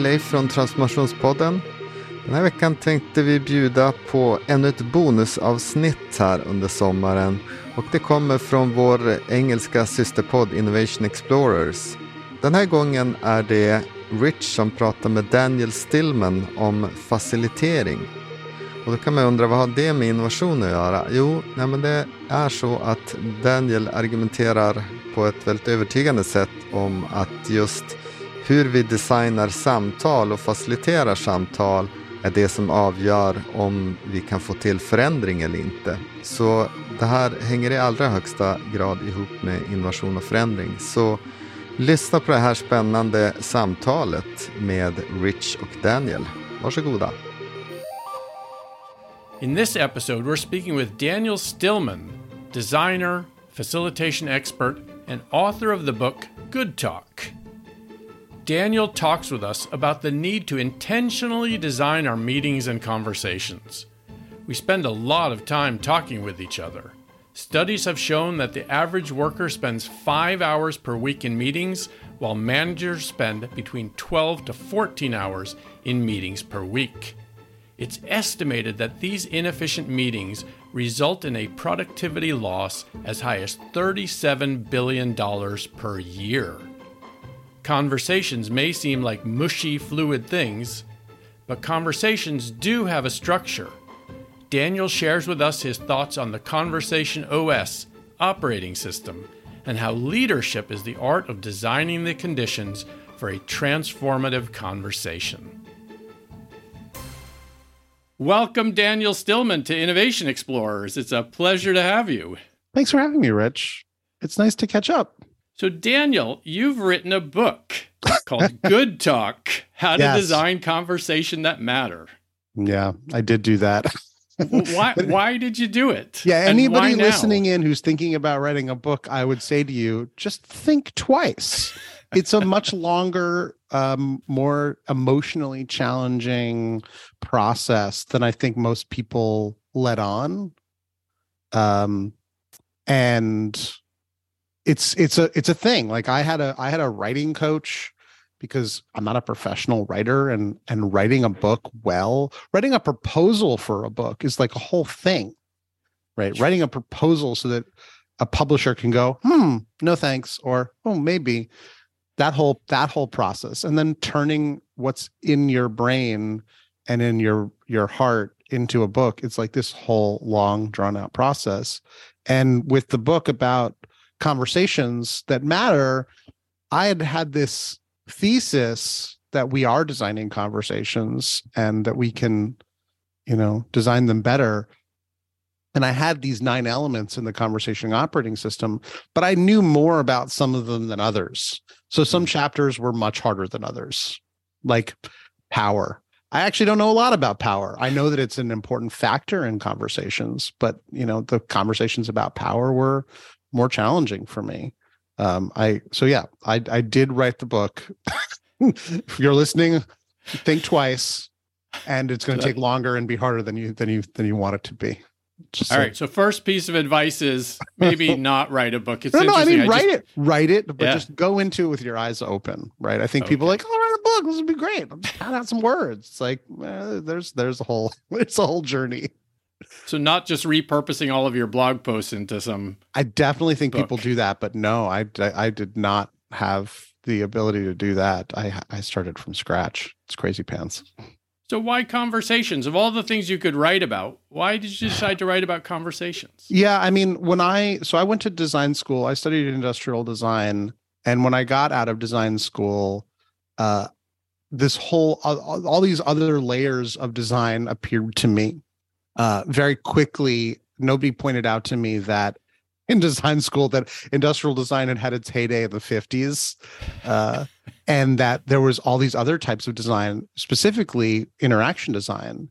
Här är Leif från Transformationspodden. Den här veckan tänkte vi bjuda på ännu ett bonusavsnitt här under sommaren. Och det kommer från vår engelska systerpodd Innovation Explorers. Den här gången är det Rich som pratar med Daniel Stillman om facilitering. Och då kan man undra vad har det med innovation att göra? Jo, nej men det är så att Daniel argumenterar på ett väldigt övertygande sätt om att just hur vi designar samtal och faciliterar samtal är det som avgör om vi kan få till förändring eller inte. Så det här hänger i allra högsta grad ihop med innovation och förändring. Så lyssna på det här spännande samtalet med Rich och Daniel. Varsågoda. In this episode, we're speaking with Daniel Stillman, designer, facilitation expert, and author of the book Good Talk. Daniel talks with us about the need to intentionally design our meetings and conversations. We spend a lot of time talking with each other. Studies have shown that the average worker spends five hours per week in meetings, while managers spend between 12 to 14 hours in meetings per week. It's estimated that these inefficient meetings result in a productivity loss as high as $37 billion per year. Conversations may seem like mushy, fluid things, but conversations do have a structure. Daniel shares with us his thoughts on the Conversation OS operating system and how leadership is the art of designing the conditions for a transformative conversation. Welcome, Daniel Stillman, to Innovation Explorers. It's a pleasure to have you. Thanks for having me, Rich. It's nice to catch up. So, Daniel, you've written a book called Good Talk How to Yes. Design Conversation That Matter. Yeah, I did do that. Why, why did you do it? yeah, anybody listening in who's thinking about writing a book, I would say to you, just think twice. It's a much longer, um, more emotionally challenging process than I think most people let on. Um, and it's it's a it's a thing. Like I had a I had a writing coach because I'm not a professional writer and and writing a book well, writing a proposal for a book is like a whole thing. Right? Writing a proposal so that a publisher can go, "Hmm, no thanks," or "Oh, maybe." That whole that whole process and then turning what's in your brain and in your your heart into a book, it's like this whole long drawn out process. And with the book about conversations that matter, I had had this thesis that we are designing conversations and that we can, you know, design them better. And I had these nine elements in the conversation operating system, but I knew more about some of them than others. So some hmm. chapters were much harder than others, like power. I actually don't know a lot about power. I know that it's an important factor in conversations, but you know, the conversations about power were more challenging for me. Um, I so yeah, I I did write the book. if you're listening, think twice, and it's going to take longer and be harder than you than you than you want it to be. Just All so- right. So, first piece of advice is maybe not write a book. It's No, no, I mean write just- it, write it, but Yeah. just go into it with your eyes open, right? I think people are Okay. like, "Oh, write a book. This would be great. I'll just pad out some words." It's like eh, there's there's a whole it's a whole journey. So, not just repurposing all of your blog posts into some. I definitely think people do that, but no, I, I I did not have the ability to do that. I I started from scratch. It's crazy pants. So, why conversations? Of all the things you could write about, why did you decide to write about conversations? Yeah, I mean, when I so I went to design school, I studied industrial design, and when I got out of design school, uh, this whole all, all these other layers of design appeared to me uh, very quickly. Nobody pointed out to me that in design school that industrial design had had its heyday in the fifties, uh, and that there was all these other types of design, specifically interaction design,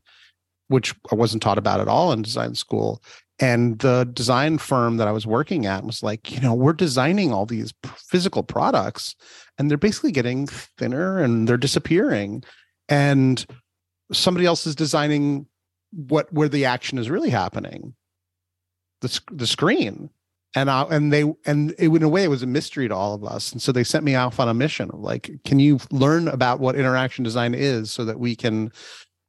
which I wasn't taught about at all in design school. And the design firm that I was working at was like, you know, we're designing all these physical products and they're basically getting thinner and they're disappearing. And somebody else is designing what where the action is really happening. The, the screen. and I, and they and it, in a way it was a mystery to all of us. And so they sent me off on a mission of like can you learn about what interaction design is so that we can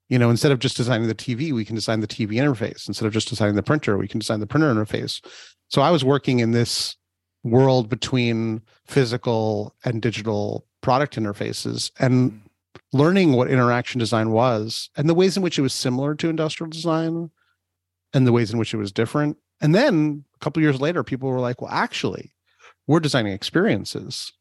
you know instead of just designing the tv we can design the tv interface. Instead of just designing the printer we can design the printer interface. So i was working in this world between physical and digital product interfaces. And hmm. Learning what interaction design was and the ways in which it was similar to industrial design and the ways in which it was different and then a couple years later, people were like, well, actually, we're designing experiences.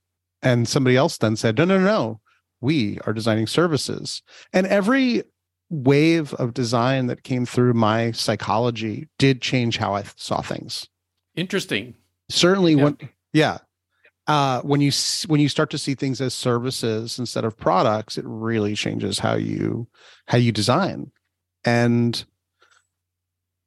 And somebody else then said, no, no, no, we are designing services. And every wave of design that came through my psychology did change how I saw things. Interesting. Certainly yeah. when yeah. Uh, when you when you start to see things as services instead of products, it really changes how you how you design. And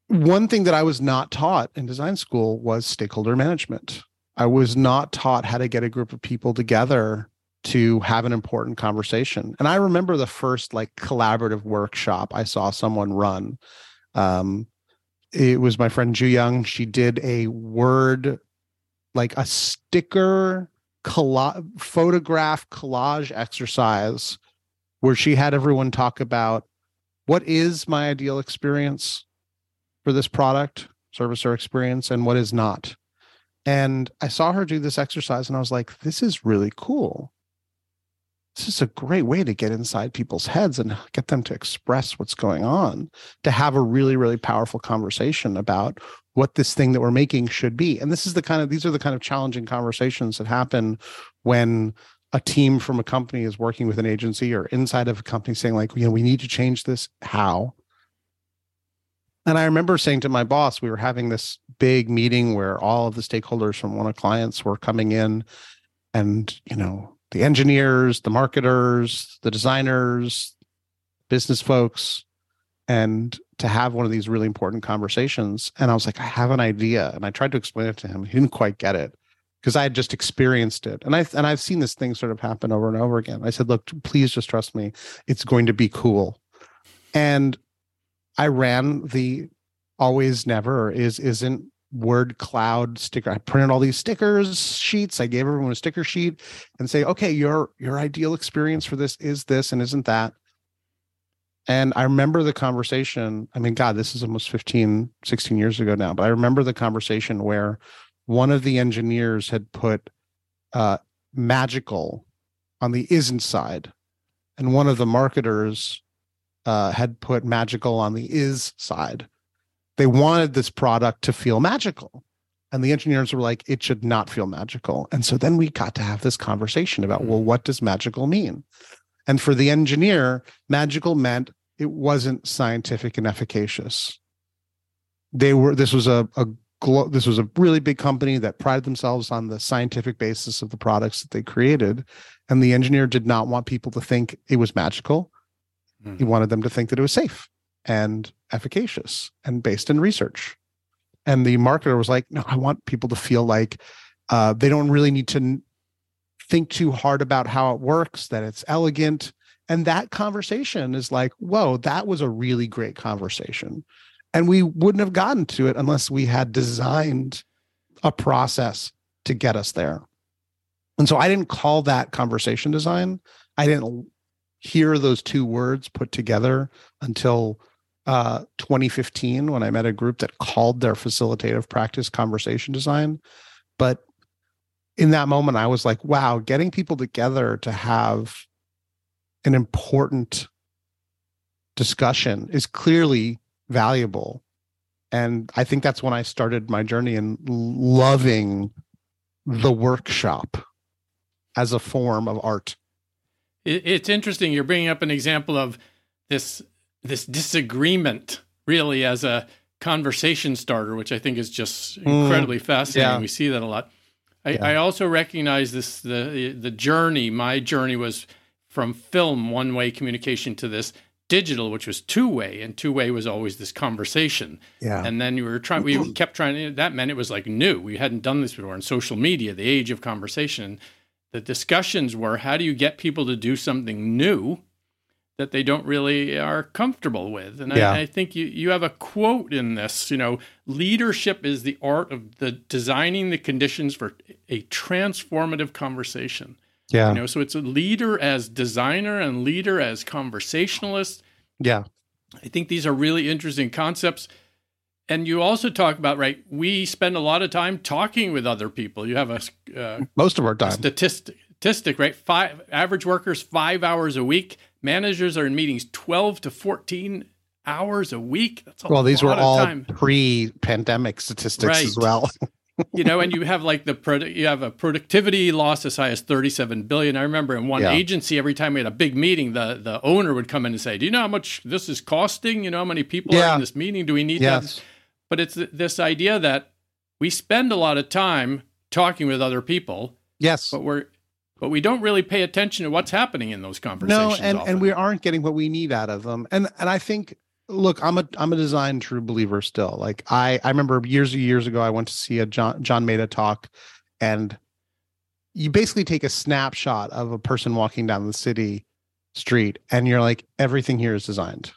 one thing that I was not taught in design school was stakeholder management. I was not taught how to get a group of people together to have an important conversation. And I remember the first like collaborative workshop I saw someone run. Um, it was my friend Ju Young. She did a word, like a sticker colla- photograph collage exercise where she had everyone talk about what is my ideal experience for this product, service, or experience and what is not. And I saw her do this exercise and I was like, this is really cool. This is a great way to get inside people's heads and get them to express what's going on, to have a really, really powerful conversation about what this thing that we're making should be. And this is the kind of, these are the kind of challenging conversations that happen when a team from a company is working with an agency or inside of a company saying, like, you know, we need to change this. How? And I remember saying to my boss, we were having this big meeting where all of the stakeholders from one of clients were coming in and, you know, the engineers, the marketers, the designers, business folks, and to have one of these really important conversations. And I was like, I have an idea. And I tried to explain it to him. He didn't quite get it because I had just experienced it. And I and I've seen this thing sort of happen over and over again. I said, look, please just trust me. It's going to be cool. And I ran the always never is isn't word cloud sticker. I printed all these stickers sheets. I gave everyone a sticker sheet and say, okay, your your ideal experience for this is this and isn't that. And I remember the conversation. I mean, God, this is almost 15, 16 years ago now, but I remember the conversation where one of the engineers had put uh, magical on the isn't side. And one of the marketers uh, had put magical on the is side. They wanted this product to feel magical. And the engineers were like, it should not feel magical. And so then we got to have this conversation about, well, what does magical mean? And for the engineer, magical meant it wasn't scientific and efficacious. They were, this was a, a this was a really big company that prided themselves on the scientific basis of the products that they created and the engineer did not want people to think it was magical Mm-hmm. He wanted them to think that it was safe and efficacious and based in research. And the marketer was like, no, I want people to feel like uh, they don't really need to think too hard about how it works, that it's elegant. And that conversation is like, whoa, that was a really great conversation. And we wouldn't have gotten to it unless we had designed a process to get us there. And so I didn't call that conversation design. I didn't hear those two words put together until uh, 2015 when I met a group that called their facilitative practice conversation design. But in that moment, I was like, wow, getting people together to have an important discussion is clearly valuable. And I think that's when I started my journey in loving the workshop as a form of art it's interesting. You're bringing up an example of this this disagreement, really, as a conversation starter, which I think is just mm, incredibly mm, fascinating. Yeah. We see that a lot. I, yeah. I, also recognize this the the journey. My journey was from film one way communication to this digital, which was two way, and two way was always this conversation. Yeah. And then you were trying. We kept trying. That meant it was like new. We hadn't done this before in social media, the age of conversation the discussions were how do you get people to do something new that they don't really are comfortable with. And Yeah. I, I think you, you have a quote in this, you know, leadership is the art of the designing the conditions for a transformative conversation. Yeah. You know, so it's a leader as designer and leader as conversationalist. yeah. I think these are really interesting concepts. And you also talk about, right, we spend a lot of time talking with other people. You have a, uh, Most of our time. statistic, statistic, right? Five average workers five hours a week. Managers are in meetings twelve to fourteen hours a week. That's a Well, these were all time, pre-pandemic statistics as well. you know. And you have like the produ- you have a productivity loss as high as thirty-seven billion. I remember in one Yeah. agency, every time we had a big meeting, the the owner would come in and say, "Do you know how much this is costing? You know how many people are in this meeting? Do we need that?" But it's th- this idea that we spend a lot of time talking with other people, Yes. but we're but we don't really pay attention to what's happening in those conversations. no and often. and we aren't getting what we need out of them and and i think look i'm a i'm a design true believer still like i i remember years and years ago i went to see a john john Maeda talk and you basically take a snapshot of a person walking down the city street and you're like everything here is designed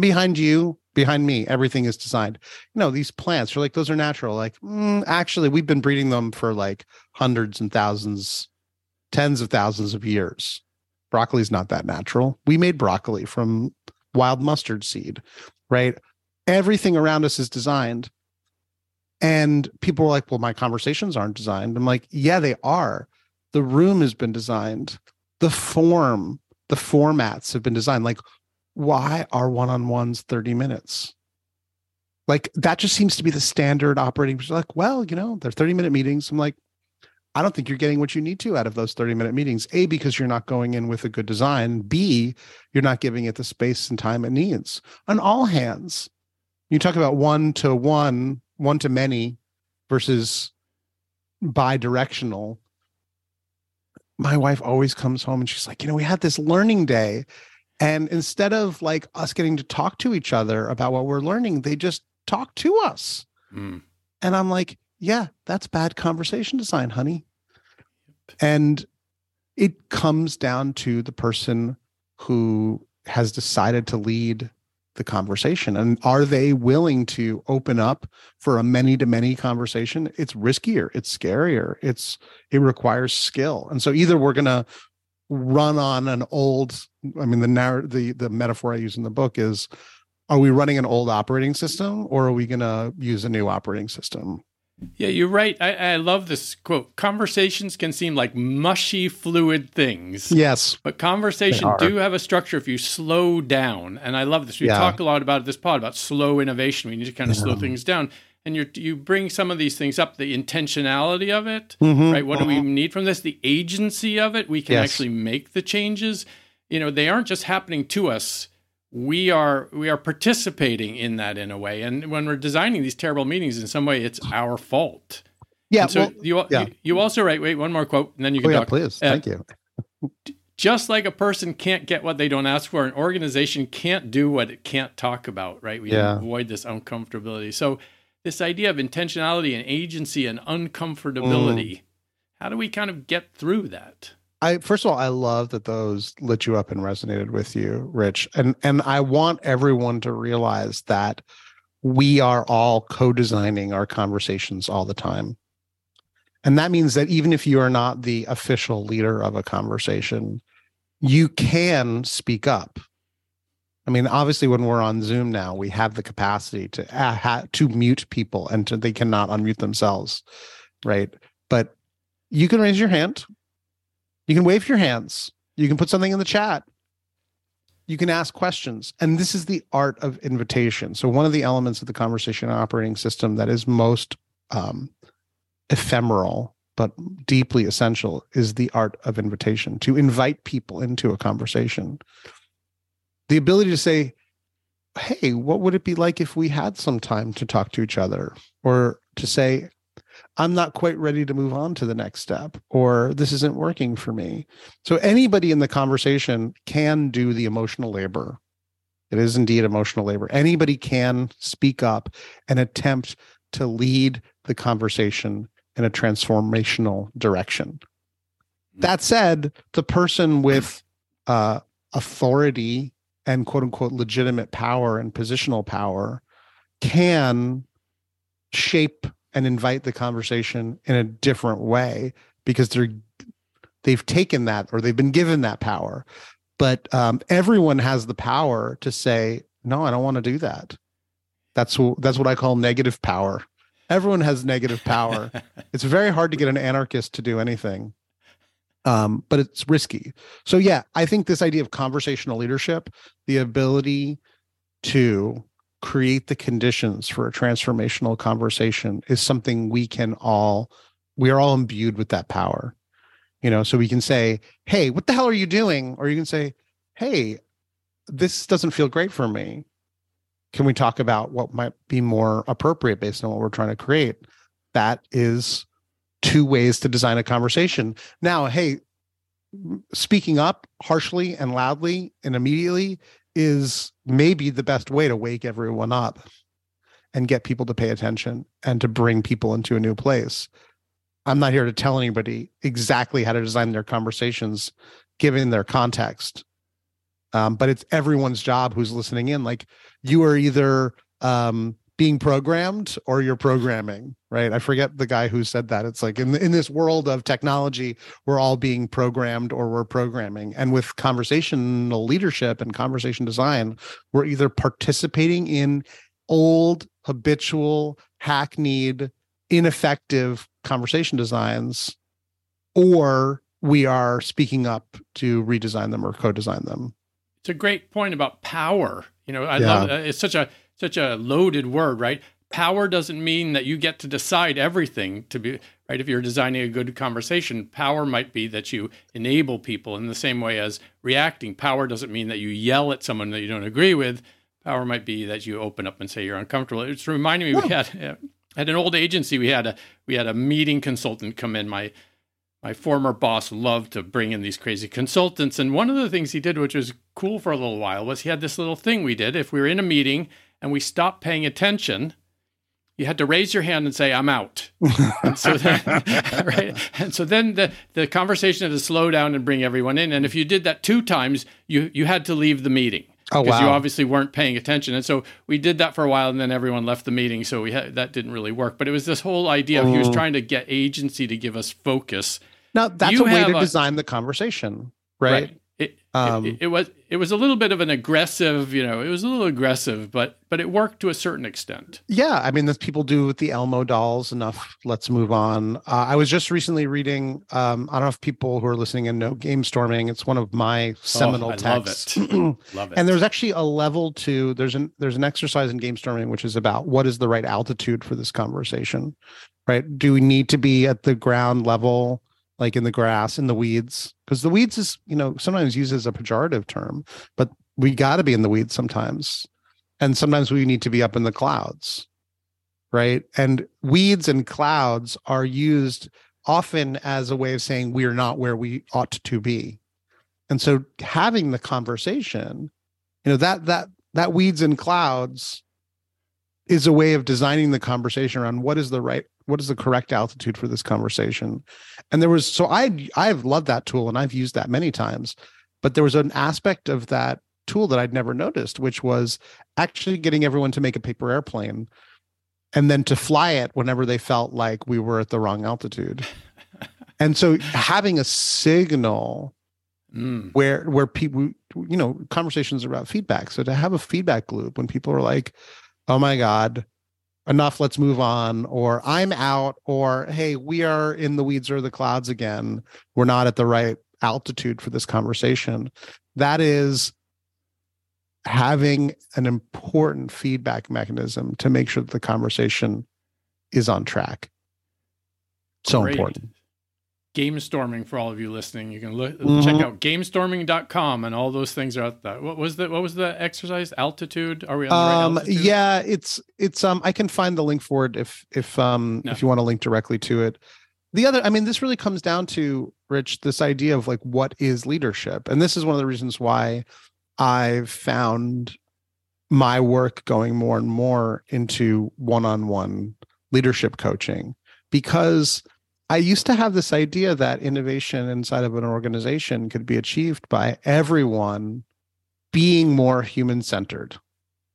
behind you behind me everything is designed you know these plants you're like those are natural like mm, actually we've been breeding them for like hundreds and thousands tens of thousands of years. Broccoli's not that natural. We made broccoli from wild mustard seed right? Everything around us is designed. And people were like well my conversations aren't designed. I'm like yeah they are. The room has been designed. The form the formats have been designed. Like why are one-on-ones 30 minutes? Like that just seems to be the standard operating like well you know they're 30 minute meetings. I'm like i don't think you're getting what you need to out of those 30 minute meetings. A because you're not going in with a good design. B you're not giving it the space and time it needs. On all hands you talk about one to one one to many versus bi-directional. My wife always comes home and she's like you know we had this learning day. And instead of like us getting to talk to each other about what we're learning they just talk to us. Mm. and I'm like, yeah, that's bad conversation design, honey. And it comes down to the person who has decided to lead the conversation. And are they willing to open up for a many to many conversation? It's riskier, it's scarier, it's it requires skill. And so either we're gonna run on an old, I mean, the narr- the the metaphor I use in the book is are we running an old operating system or are we going to use a new operating system? Yeah, you're right. I, I love this quote. Conversations can seem like mushy, fluid things. Yes. But conversation do have a structure if you slow down. And I love this. We Yeah. talk a lot about this pod about slow innovation. We need to kind of slow things down. And you you bring some of these things up, the intentionality of it, Mhm. right? What do we need from this? The agency of it. We can Yes. actually make the changes. You know, they aren't just happening to us. We are we are participating in that in a way. And when we're designing these terrible meetings, in some way, it's our fault. Yeah. And so well, you, yeah. you you also write. Wait, one more quote, and then you oh, can yeah, talk. please. Uh, Thank you. Just like a person can't get what they don't ask for, an organization can't do what it can't talk about. Right? We Yeah. avoid this uncomfortability. So this idea of intentionality and agency and uncomfortability. Mm. How do we kind of get through that? I first of all, I love that those lit you up and resonated with you, Rich. And and I want everyone to realize that we are all co-designing our conversations all the time. And that means that even if you are not the official leader of a conversation, you can speak up. I mean, obviously, when we're on Zoom now, we have the capacity to uh, ha- to mute people and to, they cannot unmute themselves, right? But you can raise your hand, you can wave your hands, you can put something in the chat, you can ask questions, and this is the art of invitation. So, one of the elements of the conversation operating system that is most um, ephemeral but deeply essential is the art of invitation to invite people into a conversation. The ability to say hey what would it be like if we had some time to talk to each other? Or to say i'm not quite ready to move on to the next step or this isn't working for me. So anybody in the conversation can do the emotional labor. It is indeed emotional labor. Anybody can speak up and attempt to lead the conversation in a transformational direction. That said, the person with uh, authority and quote unquote legitimate power and positional power can shape and invite the conversation in a different way because they're they've taken that or they've been given that power. But um, everyone has the power to say no i don't want to do that. That's what that's what i call negative power. Everyone has negative power. It's very hard to get an anarchist to do anything um, but it's risky. So yeah i think this idea of conversational leadership the ability to create the conditions for a transformational conversation is something we can all we are all imbued with that power. You know so we can say hey what the hell are you doing? Or you can say hey this doesn't feel great for me. Can we talk about what might be more appropriate based on what we're trying to create? That is two ways to design a conversation. Now hey speaking up harshly and loudly and immediately is maybe the best way to wake everyone up and get people to pay attention and to bring people into a new place. I'm not here to tell anybody exactly how to design their conversations given their context. Um, but it's everyone's job who's listening in. Like you are either um, being programmed or you're programming, right? I forget the guy who said that. It's like in in this world of technology, we're all being programmed or we're programming. And with conversational leadership and conversation design, we're either participating in old, habitual, hackneyed, ineffective conversation designs, or we are speaking up to redesign them or co-design them. It's a great point about power. You know, I yeah. love it's such a such a loaded word, right? Power doesn't mean that you get to decide everything to be right. If you're designing a good conversation, power might be that you enable people in the same way as reacting. Power doesn't mean that you yell at someone that you don't agree with. Power might be that you open up and say you're uncomfortable. It's reminding me we had uh, at an old agency we had a we had a meeting consultant come in. My my former boss loved to bring in these crazy consultants, and one of the things he did, which was cool for a little while, was he had this little thing we did. If we were in a meeting and we stopped paying attention, you had to raise your hand and say, I'm out. and so then, right? And so then the, the conversation had to slow down and bring everyone in. And if you did that two times, you, you had to leave the meeting. Oh, because wow. you obviously weren't paying attention. And so we did that for a while and then everyone left the meeting. So we had, that didn't really work. But it was this whole idea of he was oh. trying to get agency to give us focus. Now that's you a way to a, design the conversation, right? right. It, um, it, it, was it was a little bit of an aggressive, you know, it was a little aggressive, but but it worked to a certain extent. Yeah, I mean, as people do with the Elmo dolls. Enough. Let's move on. Uh, I was just recently reading. Um, I don't know if people who are listening and know game storming. It's one of my seminal oh, texts. Love it. love it. And there's actually a level to there's an there's an exercise in game storming which is about what is the right altitude for this conversation, right? Do we need to be at the ground level? Like in the grass in the weeds because the weeds is you know sometimes used as a pejorative term but we got to be in the weeds sometimes. And sometimes we need to be up in the clouds right? And weeds and clouds are used often as a way of saying we are not where we ought to be. And so having the conversation you know that that that weeds and clouds is a way of designing the conversation around what is the right what is the correct altitude for this conversation? And there was so i i've loved that tool and i've used that many times but there was an aspect of that tool that i'd never noticed which was actually getting everyone to make a paper airplane and then to fly it whenever they felt like we were at the wrong altitude. And so having a signal mm. where where people you know conversations about feedback. So to have a feedback loop when people are like oh my god enough let's move on or i'm out or hey we are in the weeds or the clouds again. We're not at the right altitude for this conversation. That is having an important feedback mechanism to make sure that the conversation is on track. So Great. important game storming for all of you listening. You can look, mm-hmm. check out gamestorming.com and all those things are out there. What was the what was the exercise? Altitude? Are we on the um, right altitude? Yeah, it's it's um I can find the link for it if if um no. if you want to link directly to it. The other I mean this really comes down to Rich this idea of like what is leadership. And this is one of the reasons why I've found my work going more and more into one-on-one leadership coaching because I used to have this idea that innovation inside of an organization could be achieved by everyone being more human centered.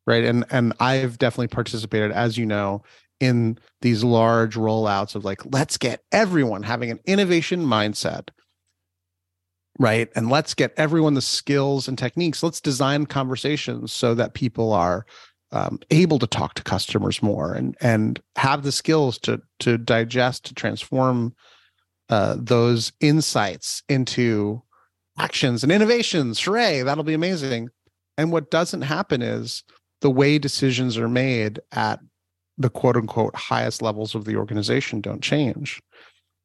Right. And and I've definitely participated, as you know, in these large rollouts of like, let's get everyone having an innovation mindset. Right. And let's get everyone the skills and techniques. Let's design conversations so that people are um, able to talk to customers more and and have the skills to to digest to transform uh, those insights into actions and innovations. Hooray! That'll be amazing. And what doesn't happen is the way decisions are made at the quote unquote highest levels of the organization don't change.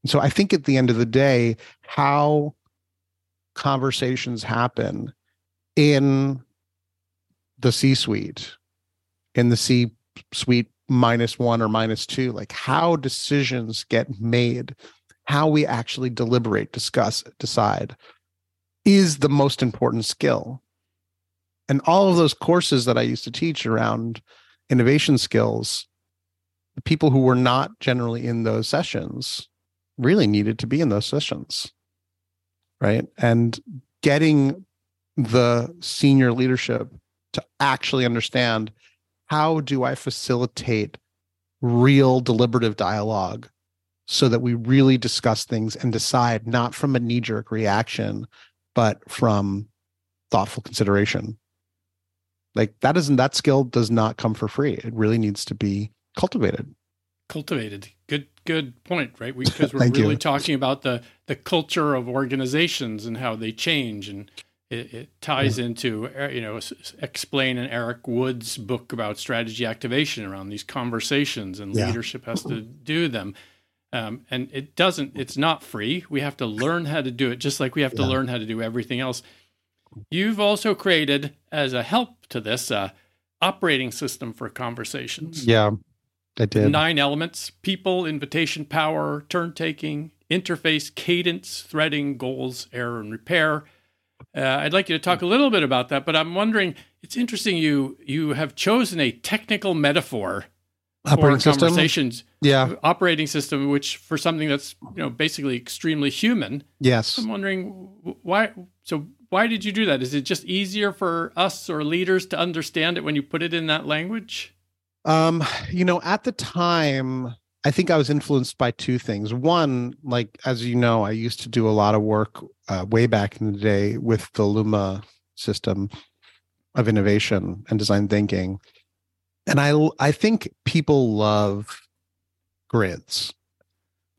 so I think at the end of the day, how conversations happen in the C suite in the C suite minus one or minus two, like how decisions get made, how we actually deliberate, discuss, decide is the most important skill. And all of those courses that I used to teach around innovation skills, the people who were not generally in those sessions really needed to be in those sessions. Right. And getting the senior leadership to actually understand how do I facilitate real deliberative dialogue so that we really discuss things and decide not from a knee jerk reaction, but from thoughtful consideration. Like that isn't that skill does not come for free. It really needs to be cultivated. Cultivated. Good good point, right? Because we, are really you. talking about the the culture of organizations and how they change and it, it ties yeah. into uh, you know explain in Eric Wood's book about strategy activation around these conversations and yeah. leadership has to do them. Um, and it doesn't it's not free we have to learn how to do it just like we have to learn how to do everything else you've also created as a help to this uh, operating system for conversations yeah i did nine elements people invitation power turn taking interface cadence threading goals error and repair uh, I'd like you to talk a little bit about that, but I'm wondering. It's interesting you you have chosen a technical metaphor operating for conversations. System? Yeah, operating system, which for something that's you know basically extremely human. Yes, I'm wondering why. So why did you do that? Is it just easier for us or leaders to understand it when you put it in that language? Um, you know, at the time, I think I was influenced by two things. One, like as you know, I used to do a lot of work uh, way back in the day with the Luma system of innovation and design thinking, and I I think people love grids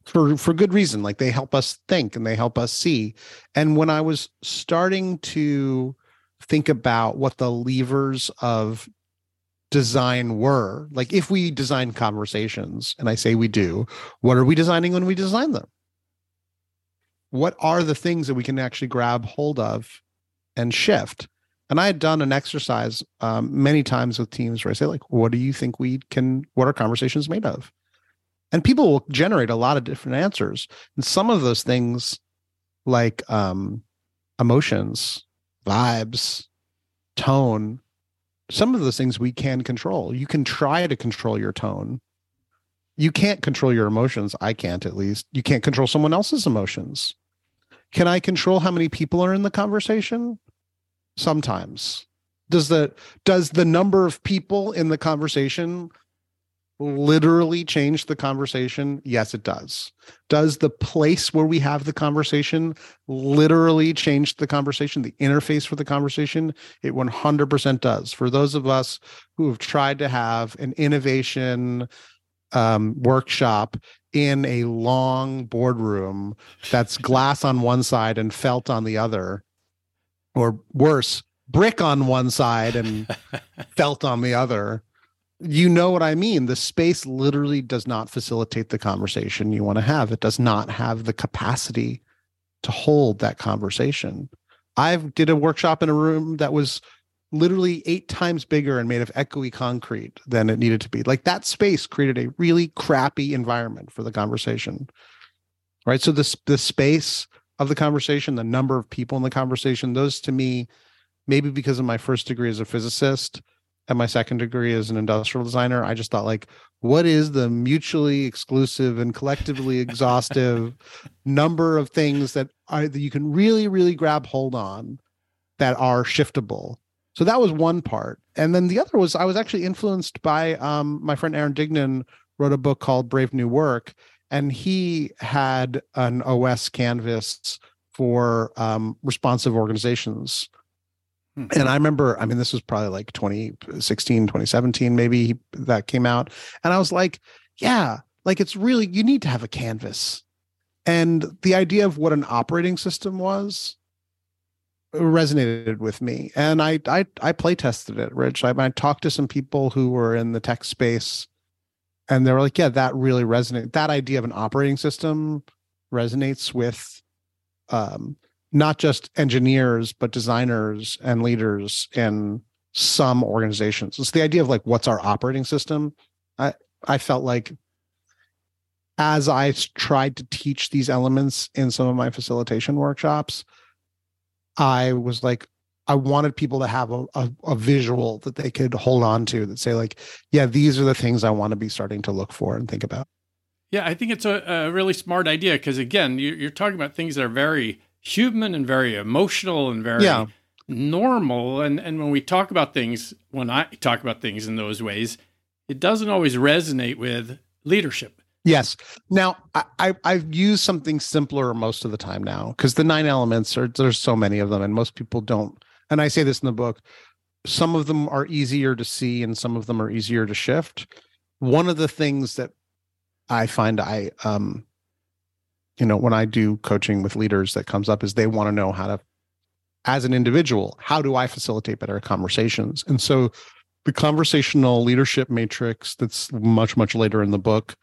for for good reason. Like they help us think and they help us see. And when I was starting to think about what the levers of design were like if we design conversations and i say we do what are we designing when we design them? What are the things that we can actually grab hold of and shift? And i had done an exercise um, many times with teams where i say like what do you think we can what are conversations made of? And people will generate a lot of different answers. And some of those things like um, emotions vibes tone some of those things we can control. You can try to control your tone. You can't control your emotions. I can't, at least. You can't control someone else's emotions. Can I control how many people are in the conversation? Sometimes. Does the does the number of people in the conversation literally change the conversation? Yes, it does. Does the place where we have the conversation literally change the conversation, the interface for the conversation? It 100% does. For those of us who have tried to have an innovation um, workshop in a long boardroom that's glass on one side and felt on the other, or worse, brick on one side and felt on the other you know what I mean. The space literally does not facilitate the conversation you want to have. It does not have the capacity to hold that conversation. I did a workshop in a room that was literally eight times bigger and made of echoey concrete than it needed to be. Like that space created a really crappy environment for the conversation. Right. So the the space of the conversation, the number of people in the conversation, those to me, maybe because of my first degree as a physicist, at my second degree as an industrial designer. I just thought like, what is the mutually exclusive and collectively exhaustive number of things that are that you can really, really grab hold on that are shiftable? So that was one part. And then the other was I was actually influenced by um, my friend Aaron Dignan wrote a book called Brave New Work. And he had an OS canvas for um, responsive organizations Hmm. And I remember, I mean, this was probably like 2016, 2017, maybe that came out. And I was like, yeah, like it's really, you need to have a canvas. And the idea of what an operating system was resonated with me. And I, I, I play tested it, Rich. I, I talked to some people who were in the tech space and they were like, yeah, that really resonates. That idea of an operating system resonates with um, not just engineers but designers and leaders in some organizations. It's the idea of like what's our operating system. I i felt like as i tried to teach these elements in some of my facilitation workshops i was like i wanted people to have a, a, a visual that they could hold on to that say like yeah these are the things i want to be starting to look for and think about. Yeah i think it's a, a really smart idea because again you're, you're talking about things that are very human and very emotional and very yeah. normal. And and when we talk about things, when I talk about things in those ways, it doesn't always resonate with leadership. Yes. Now I, I I've used something simpler most of the time now because the nine elements are there's so many of them and most people don't. And I say this in the book. Some of them are easier to see and some of them are easier to shift. One of the things that I find I um you know when i do coaching with leaders that comes up is they want to know how to as an individual how do i facilitate better conversations? And so the conversational leadership matrix that's much much later in the book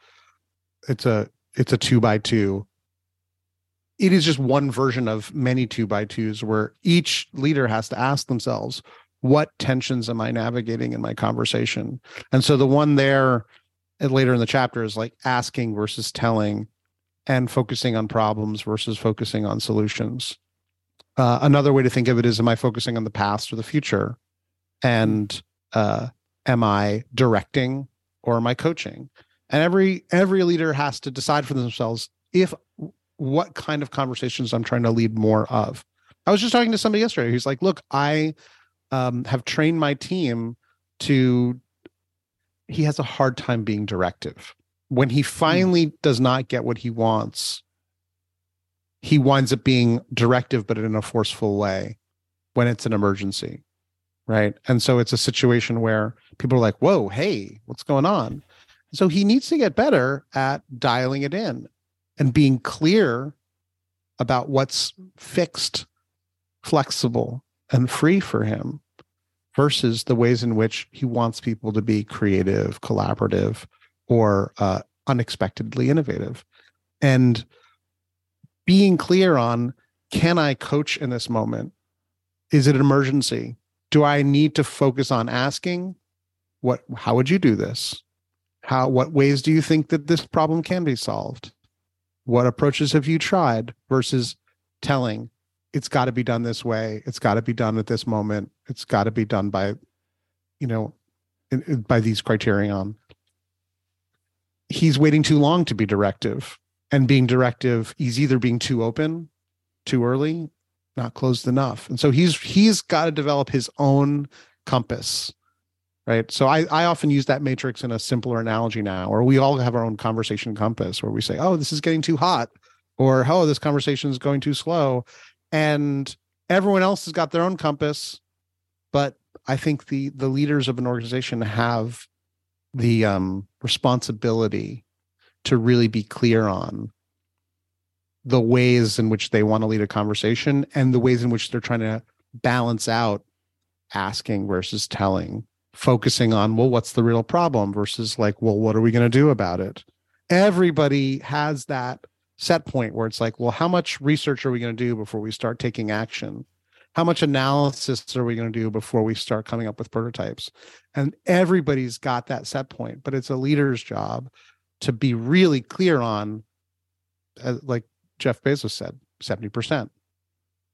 it's a it's a two by two. It is just one version of many two by twos where each leader has to ask themselves what tensions am i navigating in my conversation? And so the one there uh, later in the chapter is like asking versus telling and focusing on problems versus focusing on solutions. Uh, another way to think of it is am I focusing on the past or the future? And uh, am I directing or am I coaching? And every every leader has to decide for themselves if what kind of conversations I'm trying to lead more of. I was just talking to somebody yesterday who's like, look, I um, have trained my team to he has a hard time being directive when he hmm. finally does not get what he wants, he winds up being directive, but in a forceful way when it's an emergency. Right. And so it's a situation where people are like, whoa, hey, what's going on? So he needs to get better at dialing it in and being clear about what's fixed, flexible, and free for him versus the ways in which he wants people to be creative, collaborative, or uh, unexpectedly innovative. And being clear on can I coach in this moment? Is it an emergency? Do I need to focus on asking what how would you do this? How what ways do you think that this problem can be solved? What approaches have you tried versus telling it's got to be done this way, it's got to be done at this moment, it's got to be done by you know by these criterion he's waiting too long to be directive and being directive he's either being too open too early not closed enough. And so he's he's got to develop his own compass right? So I, I often use that matrix in a simpler analogy now or we all have our own conversation compass where we say oh this is getting too hot or oh this conversation is going too slow. And everyone else has got their own compass but i think the the leaders of an organization have the um, responsibility to really be clear on the ways in which they want to lead a conversation and the ways in which they're trying to balance out asking versus telling focusing on well what's the real problem versus like well what are we going to do about it? Everybody has that set point where it's like well how much research are we going to do before we start taking action how much analysis are we going to do before we start coming up with prototypes? And everybody's got that set point but it's a leader's job to be really clear on uh, like jeff bezos said 70%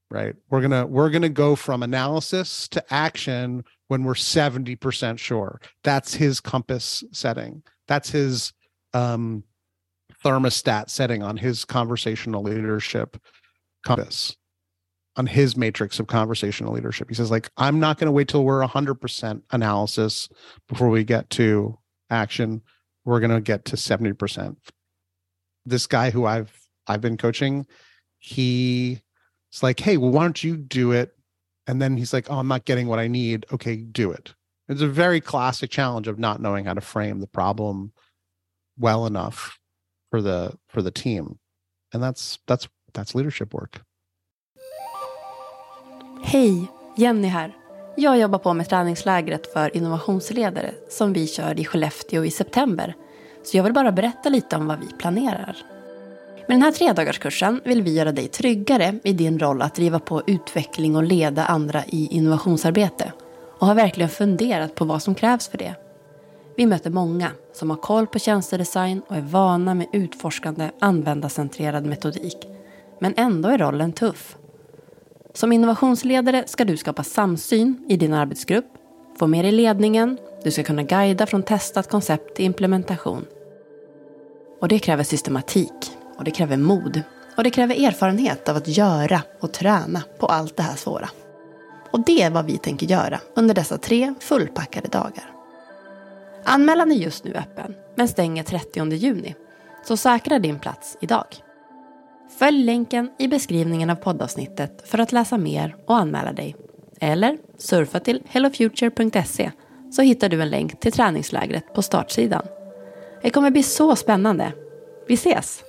right? We're gonna we're gonna go from analysis to action when we're 70% sure. That's his compass setting. That's his um thermostat setting on his conversational leadership compass on his matrix of conversational leadership he says like i'm not going to wait till we're 100% analysis before we get to action we're going to get to 70% this guy who i've i've been coaching he it's like, hey, well, why don't you do it? And then he's like, oh, I'm not getting what I need. Okay, do it. It's a very classic challenge of not knowing how to frame the problem well enough for the for the team. And that's that's that's leadership work. Hej, Jenny här. Jag jobbar på med träningslägret för innovationsledare som vi kör i Skellefteå i september. Så jag vill bara berätta lite om vad vi planerar. Med den här tredagarskursen vill vi göra dig tryggare i din roll att driva på utveckling och leda andra i innovationsarbete och har verkligen funderat på vad som krävs för det. Vi möter många som har koll på tjänstedesign och är vana med utforskande användarcentrerad metodik. Men ändå är rollen tuff. Som innovationsledare ska du skapa samsyn i din arbetsgrupp, få med dig ledningen, du ska kunna guida från testat koncept till implementation. Och det kräver systematik och det kräver mod. Och det kräver erfarenhet av att göra och träna på allt det här svåra. Och det är vad vi tänker göra under dessa tre fullpackade dagar. Anmälan är just nu öppen, men stänger 30 juni. Så säkra din plats idag. Följ länken i beskrivningen av poddavsnittet för att läsa mer och anmäla dig. Eller surfa till hellofuture.se så hittar du en länk till träningslägret på startsidan. Det kommer bli så spännande. Vi ses!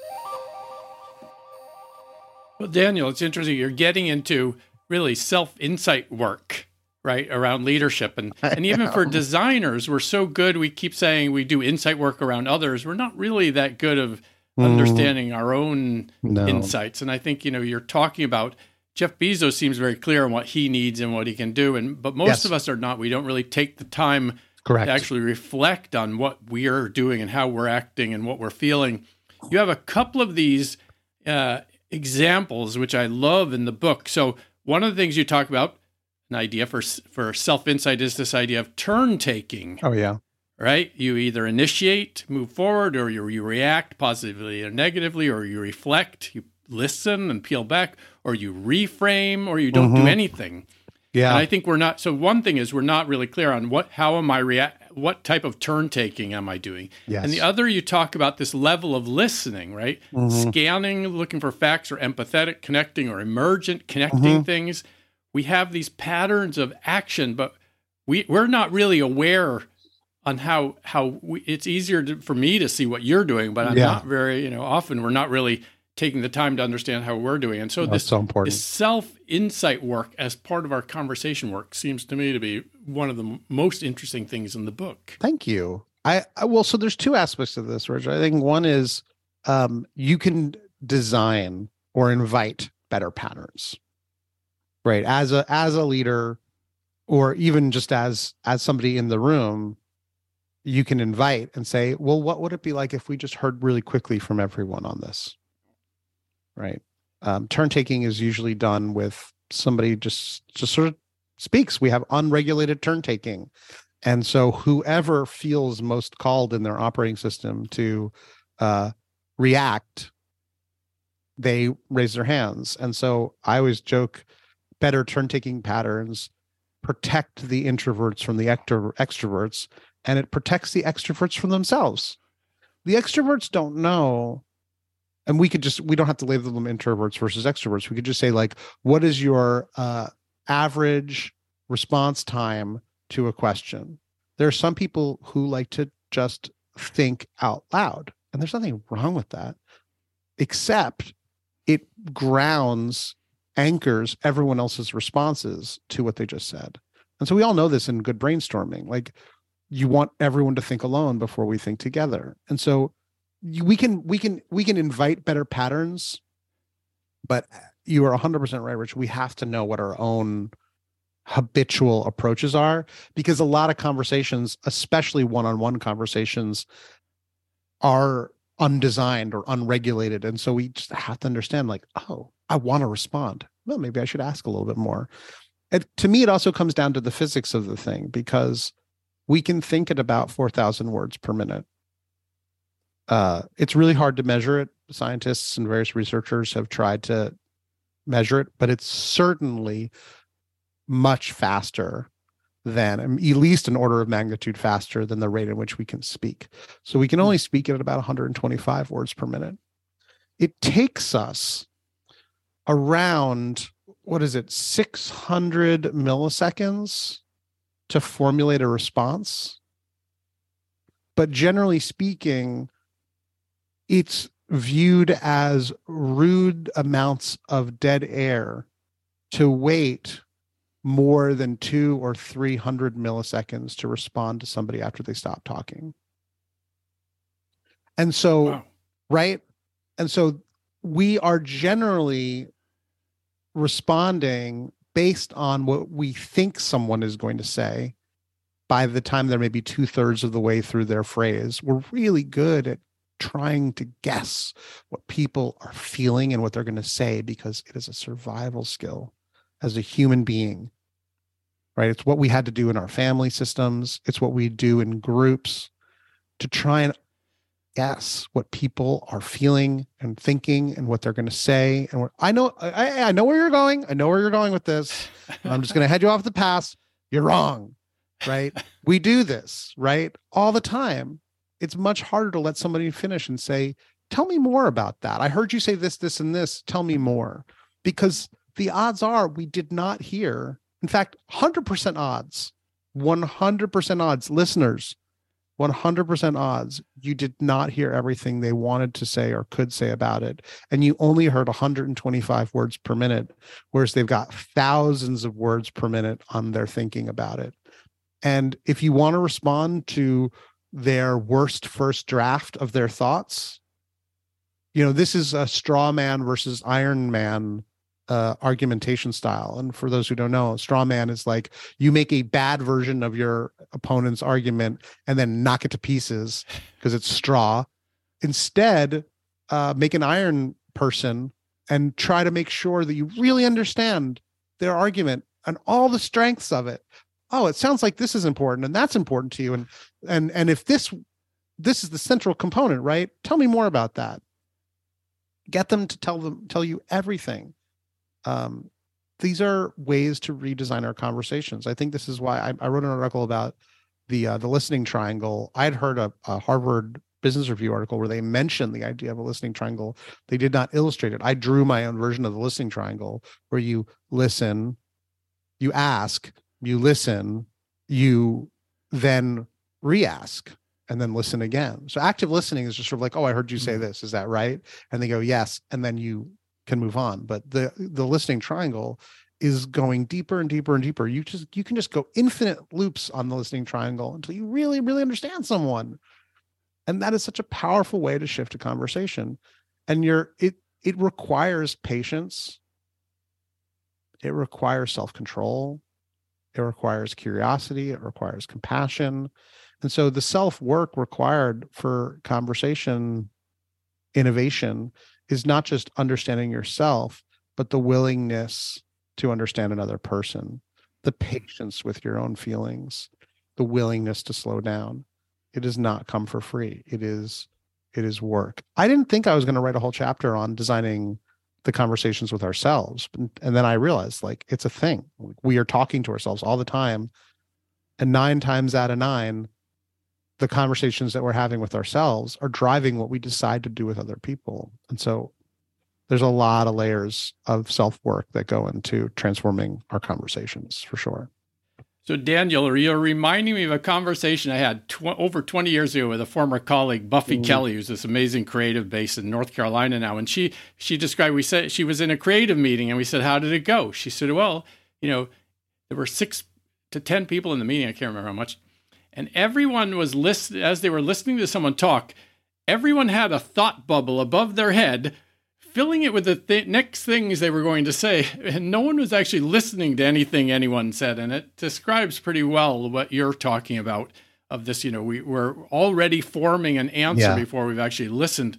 Well, Daniel, it's interesting. You're getting into really self insight work, right, around leadership. And, and even for designers, we're so good. We keep saying we do insight work around others. We're not really that good of mm. understanding our own no. insights. And I think, you know, you're talking about Jeff Bezos seems very clear on what he needs and what he can do. And but most yes. of us are not. We don't really take the time Correct. to actually reflect on what we are doing and how we're acting and what we're feeling. You have a couple of these uh, examples, which I love in the book. So one of the things you talk about, an idea for for self insight, is this idea of turn taking. Oh yeah, right. You either initiate, move forward, or you, you react positively or negatively, or you reflect, you listen and peel back, or you reframe, or you don't mm-hmm. do anything. Yeah, and I think we're not. So one thing is we're not really clear on what how am I react what type of turn taking am I doing? Yes. And the other, you talk about this level of listening, right? Mm-hmm. Scanning, looking for facts, or empathetic, connecting, or emergent, connecting mm-hmm. things. We have these patterns of action, but we we're not really aware on how how we, it's easier to, for me to see what you're doing, but I'm yeah. not very you know often we're not really taking the time to understand how we're doing. And so That's this, so important. this self insight work as part of our conversation work seems to me to be one of the most interesting things in the book. Thank you. I, I well, so there's two aspects of this, Richard. I think one is um, you can design or invite better patterns, right? As a as a leader, or even just as as somebody in the room, you can invite and say, well, what would it be like if we just heard really quickly from everyone on this? right? Um, turn taking is usually done with somebody just just sort of speaks. We have unregulated turn taking, and so whoever feels most called in their operating system to uh, react, they raise their hands. And so I always joke, better turn taking patterns protect the introverts from the extro- extroverts, and it protects the extroverts from themselves. The extroverts don't know and we could just we don't have to label them introverts versus extroverts. We could just say like what is your uh, average response time to a question? There are some people who like to just think out loud and there's nothing wrong with that except it grounds anchors everyone else's responses to what they just said. And so we all know this in good brainstorming. Like you want everyone to think alone before we think together and so we can we can we can invite better patterns but uh, you are 100% right rich we have to know what our own habitual approaches are because a lot of conversations especially one-on-one conversations are undesigned or unregulated and so we just have to understand like oh I want to respond. Well, maybe I should ask a little bit more. And to me, it also comes down to the physics of the thing because we can think at about 4,000 words per minute. Uh, it's really hard to measure it. Scientists and various researchers have tried to measure it, but it's certainly much faster than at least an order of magnitude faster than the rate at which we can speak. So we can only speak at about 125 words per minute. It takes us around what is it 600 milliseconds to formulate a response but generally speaking it's viewed as rude amounts of dead air to wait more than two or 300 milliseconds to respond to somebody after they stop talking. And so, wow. right? And so we are generally responding based on what we think someone is going to say by the time they're maybe two thirds of the way through their phrase. We're really good at trying to guess what people are feeling and what they're going to say because it is a survival skill as a human being right it's what we had to do in our family systems it's what we do in groups to try and guess what people are feeling and thinking and what they're going to say and i know I, I know where you're going i know where you're going with this i'm just going to head you off the path you're wrong right we do this right all the time it's much harder to let somebody finish and say, Tell me more about that. I heard you say this, this, and this. Tell me more. Because the odds are we did not hear, in fact, 100% odds, 100% odds, listeners, 100% odds, you did not hear everything they wanted to say or could say about it. And you only heard 125 words per minute, whereas they've got thousands of words per minute on their thinking about it. And if you want to respond to their worst first draft of their thoughts. You know, this is a straw man versus Iron Man uh, argumentation style. And for those who don't know, straw man is like you make a bad version of your opponent's argument and then knock it to pieces because it's straw. Instead, uh, make an iron person and try to make sure that you really understand their argument and all the strengths of it oh it sounds like this is important and that's important to you and and and if this this is the central component right tell me more about that get them to tell them tell you everything um these are ways to redesign our conversations i think this is why i, I wrote an article about the uh, the listening triangle i had heard a, a harvard business review article where they mentioned the idea of a listening triangle they did not illustrate it i drew my own version of the listening triangle where you listen you ask you listen, you then re-ask and then listen again. So active listening is just sort of like, oh, I heard you say mm-hmm. this. Is that right? And they go, yes, and then you can move on. But the the listening triangle is going deeper and deeper and deeper. You just you can just go infinite loops on the listening triangle until you really really understand someone. And that is such a powerful way to shift a conversation. And you're it it requires patience. It requires self-control it requires curiosity, it requires compassion. And so the self work required for conversation innovation is not just understanding yourself, but the willingness to understand another person, the patience with your own feelings, the willingness to slow down. It does not come for free. It is it is work. I didn't think I was going to write a whole chapter on designing the conversations with ourselves and then i realized like it's a thing we are talking to ourselves all the time and nine times out of nine the conversations that we're having with ourselves are driving what we decide to do with other people and so there's a lot of layers of self work that go into transforming our conversations for sure so, Daniel, you're reminding me of a conversation I had tw- over 20 years ago with a former colleague, Buffy mm-hmm. Kelly, who's this amazing creative based in North Carolina now. And she she described, we said she was in a creative meeting, and we said, "How did it go?" She said, "Well, you know, there were six to ten people in the meeting. I can't remember how much, and everyone was listening as they were listening to someone talk. Everyone had a thought bubble above their head." filling it with the th- next things they were going to say, and no one was actually listening to anything anyone said. And it describes pretty well what you're talking about of this. You know, we, we're already forming an answer yeah. before we've actually listened.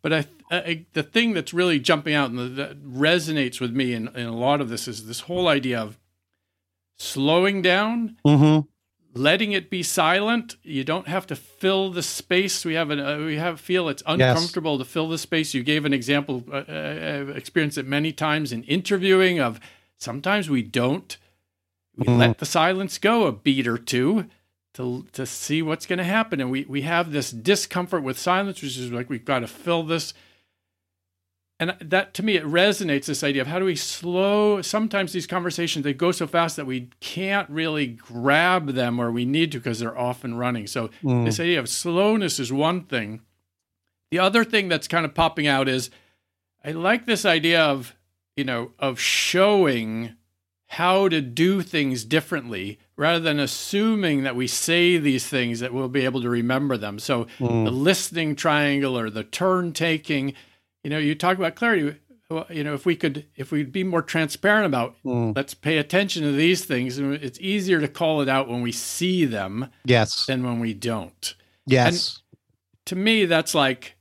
But I, I, the thing that's really jumping out and that resonates with me in, in a lot of this is this whole idea of slowing down, Mm-hmm. Letting it be silent. You don't have to fill the space. We have an uh, we have feel it's uncomfortable to fill the space. You gave an example. Uh, uh, I've experienced it many times in interviewing. Of sometimes we don't. We Mhm. let the silence go a beat or two to to see what's going to happen, and we we have this discomfort with silence, which is like we've got to fill this. And that to me, it resonates this idea of how do we slow. Sometimes these conversations they go so fast that we can't really grab them where we need to because they're often running. So Mm. this idea of slowness is one thing. The other thing that's kind of popping out is I like this idea of you know of showing how to do things differently rather than assuming that we say these things that we'll be able to remember them. So Mm. the listening triangle or the turn taking, you know, you talk about clarity. Well, You know, if we could, if we'd be more transparent about, Mm. let's pay attention to these things, and it's easier to call it out when we see them Yes. than when we don't. Yes. To me, that's like,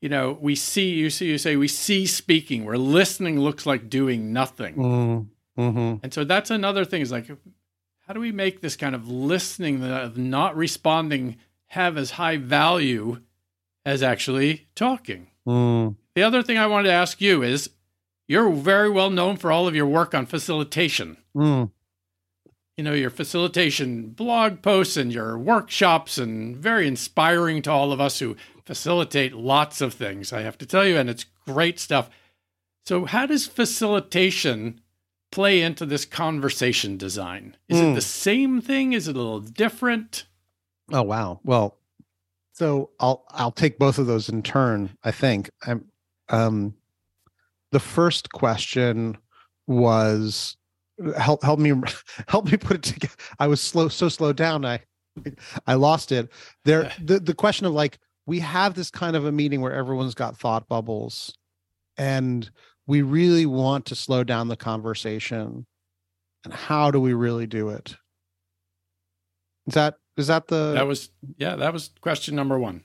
you know, we see you see you say we see speaking, where listening looks like doing nothing. Mm. Mm-hmm. And so that's another thing is like, how do we make this kind of listening, of not responding, have as high value as actually talking? Mm. The other thing I wanted to ask you is you're very well known for all of your work on facilitation. Mm. You know, your facilitation blog posts and your workshops, and very inspiring to all of us who facilitate lots of things, I have to tell you, and it's great stuff. So, how does facilitation play into this conversation design? Is it Hmm. the same thing? Is it a little different? Oh wow. Well, so I'll I'll take both of those in turn. I think I'm um the first question was help help me help me put it together. I was slow so slowed down. I I lost it. There the the question of like we have this kind of a meeting where everyone's got thought bubbles and we really want to slow down the conversation. And how do we really do it? Is that is that the That was, yeah, that was question number one.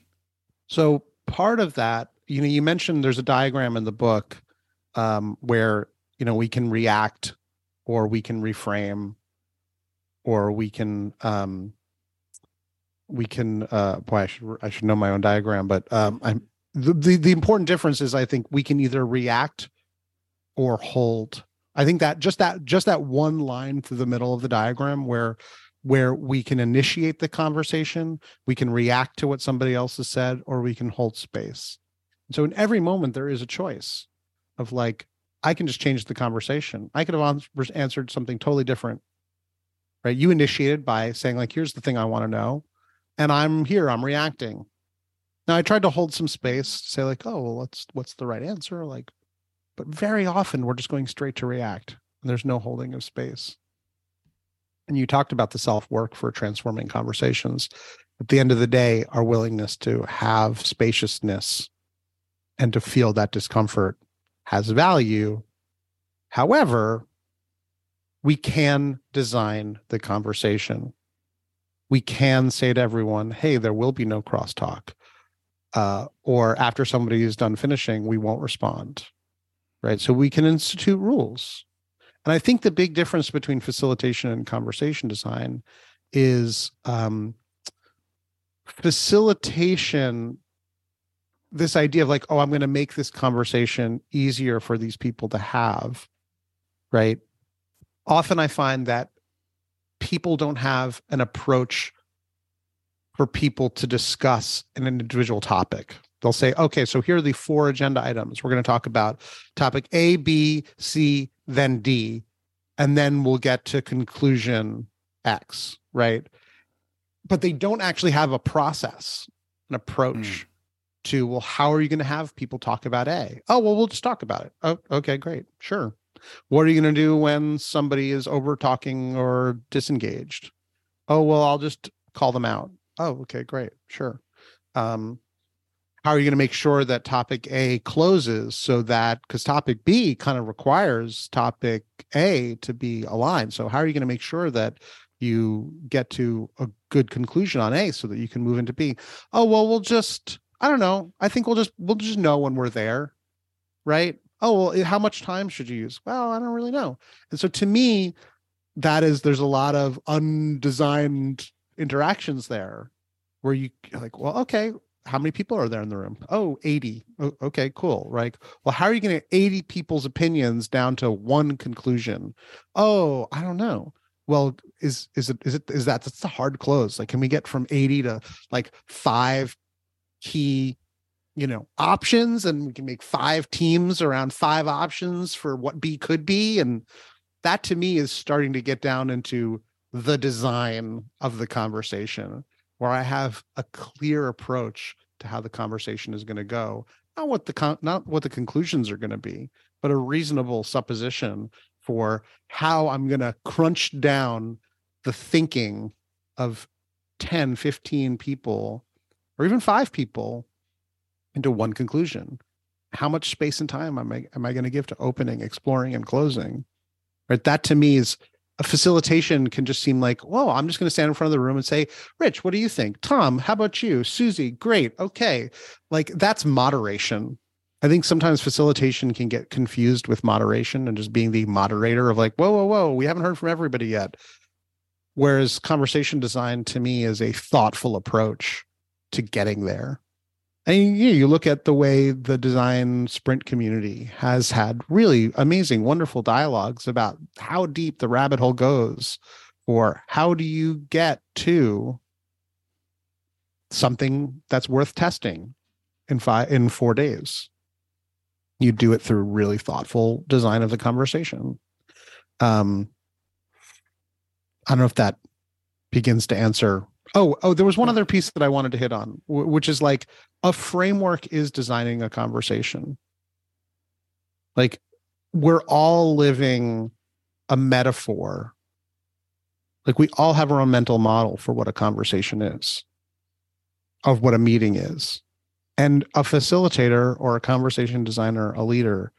so part of that, you know, you mentioned there's a diagram in the book um, where you know we can react, or we can reframe, or we can um, we can. Uh, boy, I should I should know my own diagram, but um, I'm the, the the important difference is I think we can either react or hold. I think that just that just that one line through the middle of the diagram where where we can initiate the conversation we can react to what somebody else has said or we can hold space so in every moment there is a choice of like i can just change the conversation. I could have answered something totally different right? You initiated by saying like here's the thing i want to know and i'm here i'm reacting. Now i tried to hold some space to say like oh well what's what's the right answer? Like but very often we're just going straight to react and there's no holding of space. And you talked about the self work for transforming conversations. At the end of the day our willingness to have spaciousness and to feel that discomfort has value. However we can design the conversation. We can say to everyone hey there will be no crosstalk. Uh, or after somebody is done finishing we won't respond right? So we can institute rules. And I think the big difference between facilitation and conversation design is um, facilitation. This idea of like, oh, I'm going to make this conversation easier for these people to have, right? Often I find that people don't have an approach for people to discuss an individual topic. They'll say, okay, so here are the four agenda items. We're going to talk about topic A, B, C, then D, and then we'll get to conclusion X, right? But they don't actually have a process, an approach hmm. To, well, how are you going to have people talk about A? Oh, well, we'll just talk about it. Oh, okay, great. Sure. What are you going to do when somebody is over talking or disengaged? Oh, well, I'll just call them out. Oh, okay, great. Sure. Um, how are you going to make sure that topic A closes so that because topic B kind of requires topic A to be aligned. So how are you going to make sure that you get to a good conclusion on A so that you can move into B? Oh, well, we'll just I don't know. I think we'll just we'll just know when we're there, right? Oh well, eh, how much time should you use? Well, I don't really know. And so to me, that is there's a lot of undesigned interactions there where you like, well, okay, how many people are there in the room? Oh, 80. Oh, okay, cool. Right. Well, how are you going to 80 people's opinions down to one conclusion? Oh, I don't know. Well, is is it is it is that that's a hard close? Like, can we get from 80 to like five key, you know, options, and we can make five teams around five options for what B could be, and that to me is starting to get down into the design of the conversation where I have a clear approach to how the conversation is going to go. Not what the con- not what the conclusions are going to be, but a reasonable supposition for how I'm going to crunch down the thinking of 10, 15 people or even 5 people into one conclusion. How much space and time am I am I going to give to opening, exploring and closing? Right? That to me is a facilitation can just seem like, whoa, I'm just going to stand in front of the room and say, Rich, what do you think? Tom, how about you? Susie, great. Okay. Like that's moderation. I think sometimes facilitation can get confused with moderation and just being the moderator of like, whoa, whoa, whoa, we haven't heard from everybody yet. Whereas conversation design to me is a thoughtful approach to getting there. And you, you look at the way the design sprint community has had really amazing, wonderful dialogues about how deep the rabbit hole goes, or how do you get to something that's worth testing in five in four days. You do it through really thoughtful design of the conversation. Um, I don't know if that begins to answer Oh, oh, there was one other piece that I wanted to hit on, which is like a framework is designing a conversation. Like we're all living a metaphor. Like we all have our own mental model for what a conversation is, of what a meeting is. And a facilitator or a conversation designer, a leader,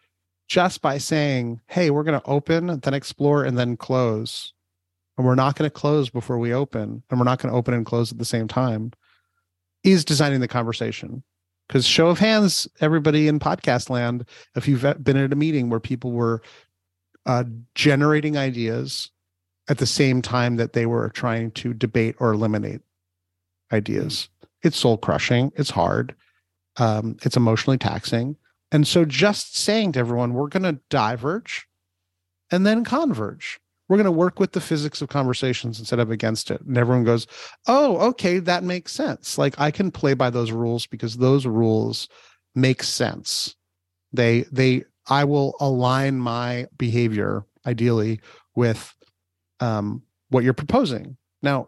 just by saying, hey, we're going to open, then explore, and then close and we're not going to close before we open and we're not going to open and close at the same time is designing the conversation. Because show of hands everybody in podcast land if you've been at a meeting where people were uh, generating ideas at the same time that they were trying to debate or eliminate ideas. It's soul crushing it's hard um, it's emotionally taxing. And so just saying to everyone we're going to diverge and then converge we're going to work with the physics of conversations instead of against it. And everyone goes oh okay that makes sense. Like i can play by those rules because those rules make sense. They they i will align my behavior ideally with um, what you're proposing. Now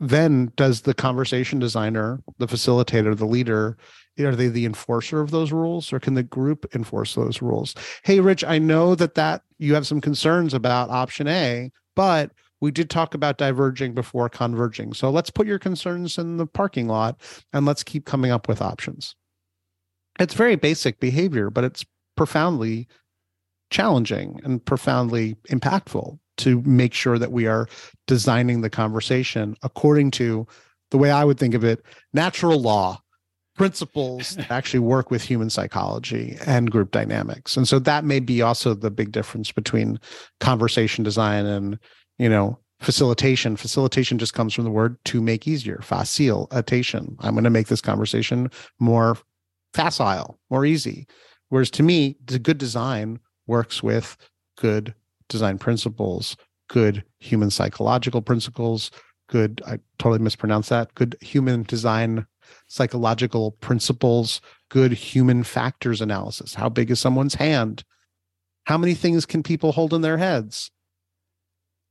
then does the conversation designer the facilitator the leader are they the enforcer of those rules or can the group enforce those rules? Hey rich i know that that you have some concerns about option a but we did talk about diverging before converging. So let's put your concerns in the parking lot and let's keep coming up with options. It's very basic behavior but it's profoundly challenging and profoundly impactful to make sure that we are designing the conversation according to the way I would think of it natural law principles that actually work with human psychology and group dynamics. And so that may be also the big difference between conversation design and, you know, facilitation. Facilitation just comes from the word to make easier, facilitation. I'm going to make this conversation more facile, more easy. Whereas to me, the good design works with good design principles, good human psychological principles, good, I totally mispronounced that, good human design psychological principles, good human factors analysis. How big is someone's hand? How many things can people hold in their heads?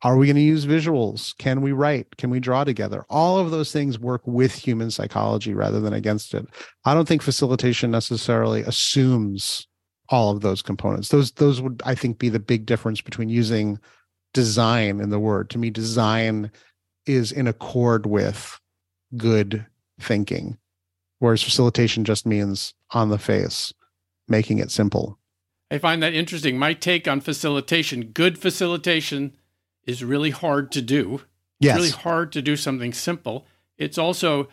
Are we going to use visuals? Can we write? Can we draw together? All of those things work with human psychology rather than against it. I don't think facilitation necessarily assumes all of those components. Those those would I think be the big difference between using design in the word. To me, design is in accord with good thinking, whereas facilitation just means on the face, making it simple. I find that interesting. My take on facilitation, good facilitation is really hard to do. Yes. It's really hard to do something simple. It's also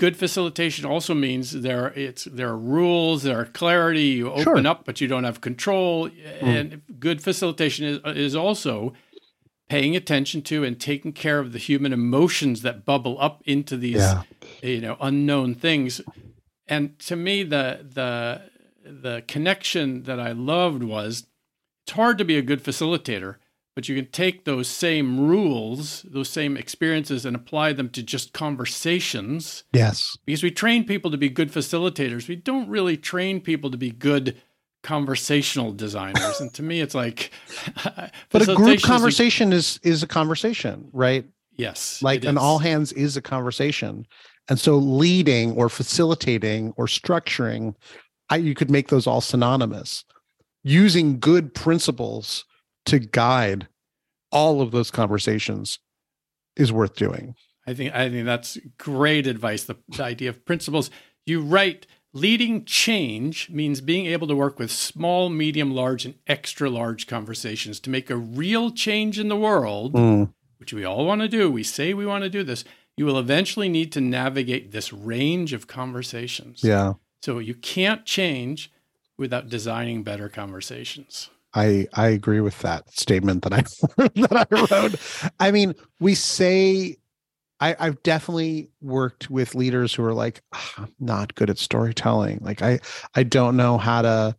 good facilitation also means there it's there are rules, there are clarity. You open Sure. up, but you don't have control. Hmm. And good facilitation is is also paying attention to and taking care of the human emotions that bubble up into these Yeah. you know unknown things. And to me, the the the connection that I loved was it's hard to be a good facilitator, but you can take those same rules, those same experiences, and apply them to just conversations. Yes. Because we train people to be good facilitators, we don't really train people to be good conversational designers. and to me, it's like, But a group is a- conversation is is a conversation, right? yes, Like an is. all hands is a conversation. And so leading or facilitating or structuring, I, you could make those all synonymous. Using good principles to guide all of those conversations is worth doing. I think I think that's great advice. The, the idea of principles. You write leading change means being able to work with small, medium, large, and extra large conversations to make a real change in the world, mm. which we all want to do. We say we want to do this. You will eventually need to navigate this range of conversations. Yeah. So you can't change without designing better conversations. I I agree with that statement that I that I wrote. I mean, we say I, I've definitely worked with leaders who are like, "Ah, I'm not good at storytelling. Like I I don't know how to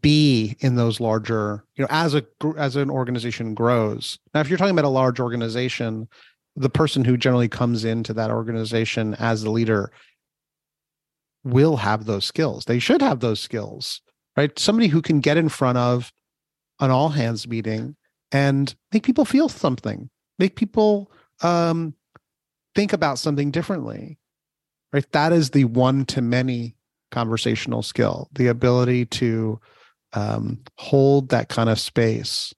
be in those larger, you know, as a as an organization grows. Now, if you're talking about a large organization, the person who generally comes into that organization as the leader will have those skills. They should have those skills right? Somebody who can get in front of an all hands meeting and make people feel something, make people um, think about something differently, right? That is the one to many conversational skill, the ability to um, hold that kind of space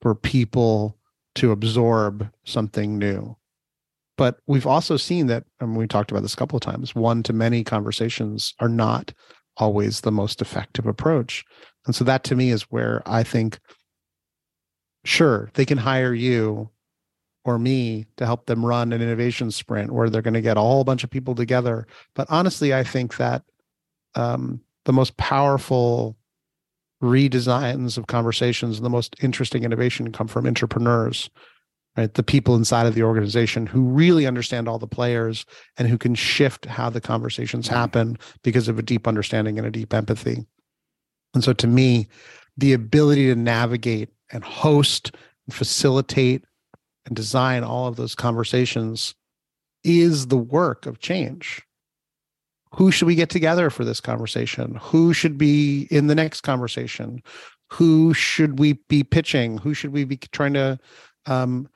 for people to absorb something new. But we've also seen that, and we talked about this a couple of times, one to many conversations are not always the most effective approach. And so that to me is where I think, sure, they can hire you or me to help them run an innovation sprint where they're going to get a whole bunch of people together. But honestly, I think that um, the most powerful redesigns of conversations and the most interesting innovation come from entrepreneurs right? The people inside of the organization who really understand all the players and who can shift how the conversations happen because of a deep understanding and a deep empathy. And so to me the ability to navigate and host and facilitate and design all of those conversations is the work of change. Who should we get together for this conversation? Who should be in the next conversation? Who should we be pitching? Who should we be trying to um,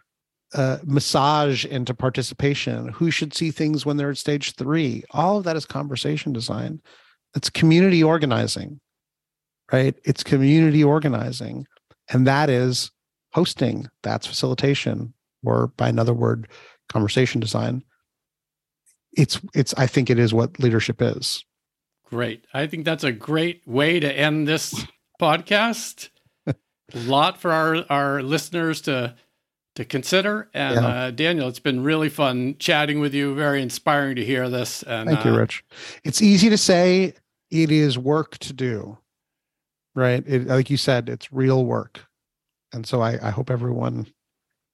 uh, massage into participation who should see things when they're at stage three. All of that is conversation design. It's community organizing right? It's community organizing and that is hosting. That's facilitation or by another word conversation design. It's it's i think it is what leadership is. Great. I think that's a great way to end this podcast. A lot for our, our listeners to to consider. And Yeah. uh, Daniel, it's been really fun chatting with you. Very inspiring to hear this. And Thank you, uh, Rich. It's easy to say it is work to do, right? It, like you said, it's real work. And so I, I hope everyone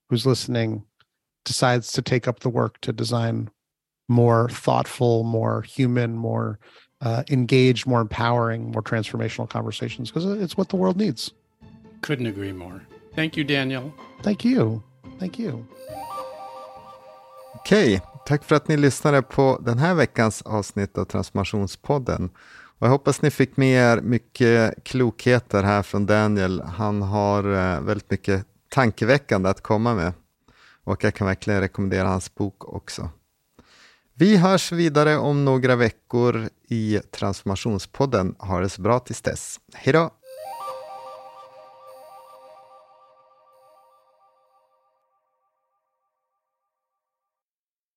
who's listening decides to take up the work to design more thoughtful, more human, more uh, engaged, more empowering, more transformational conversations because it's what the world needs. couldn't agree more. Thank you, Daniel. Thank you. Thank you. Okej, tack för att ni lyssnade på den här veckans avsnitt av Transformationspodden. Och jag hoppas ni fick med er mycket klokheter här från Daniel. Han har eh, väldigt mycket tankeväckande att komma med. Och jag kan verkligen rekommendera hans bok också. Vi hörs vidare om några veckor i Transformationspodden. Ha det så bra tills dess. Hej då!